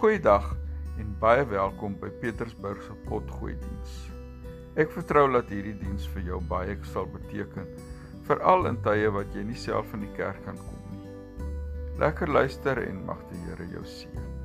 Goeiedag en baie welkom by Petersburg se potgooi diens. Ek vertrou dat hierdie diens vir jou baie sal beteken, veral in tye wat jy nie self in die kerk kan kom nie. Lekker luister en mag die Here jou seën.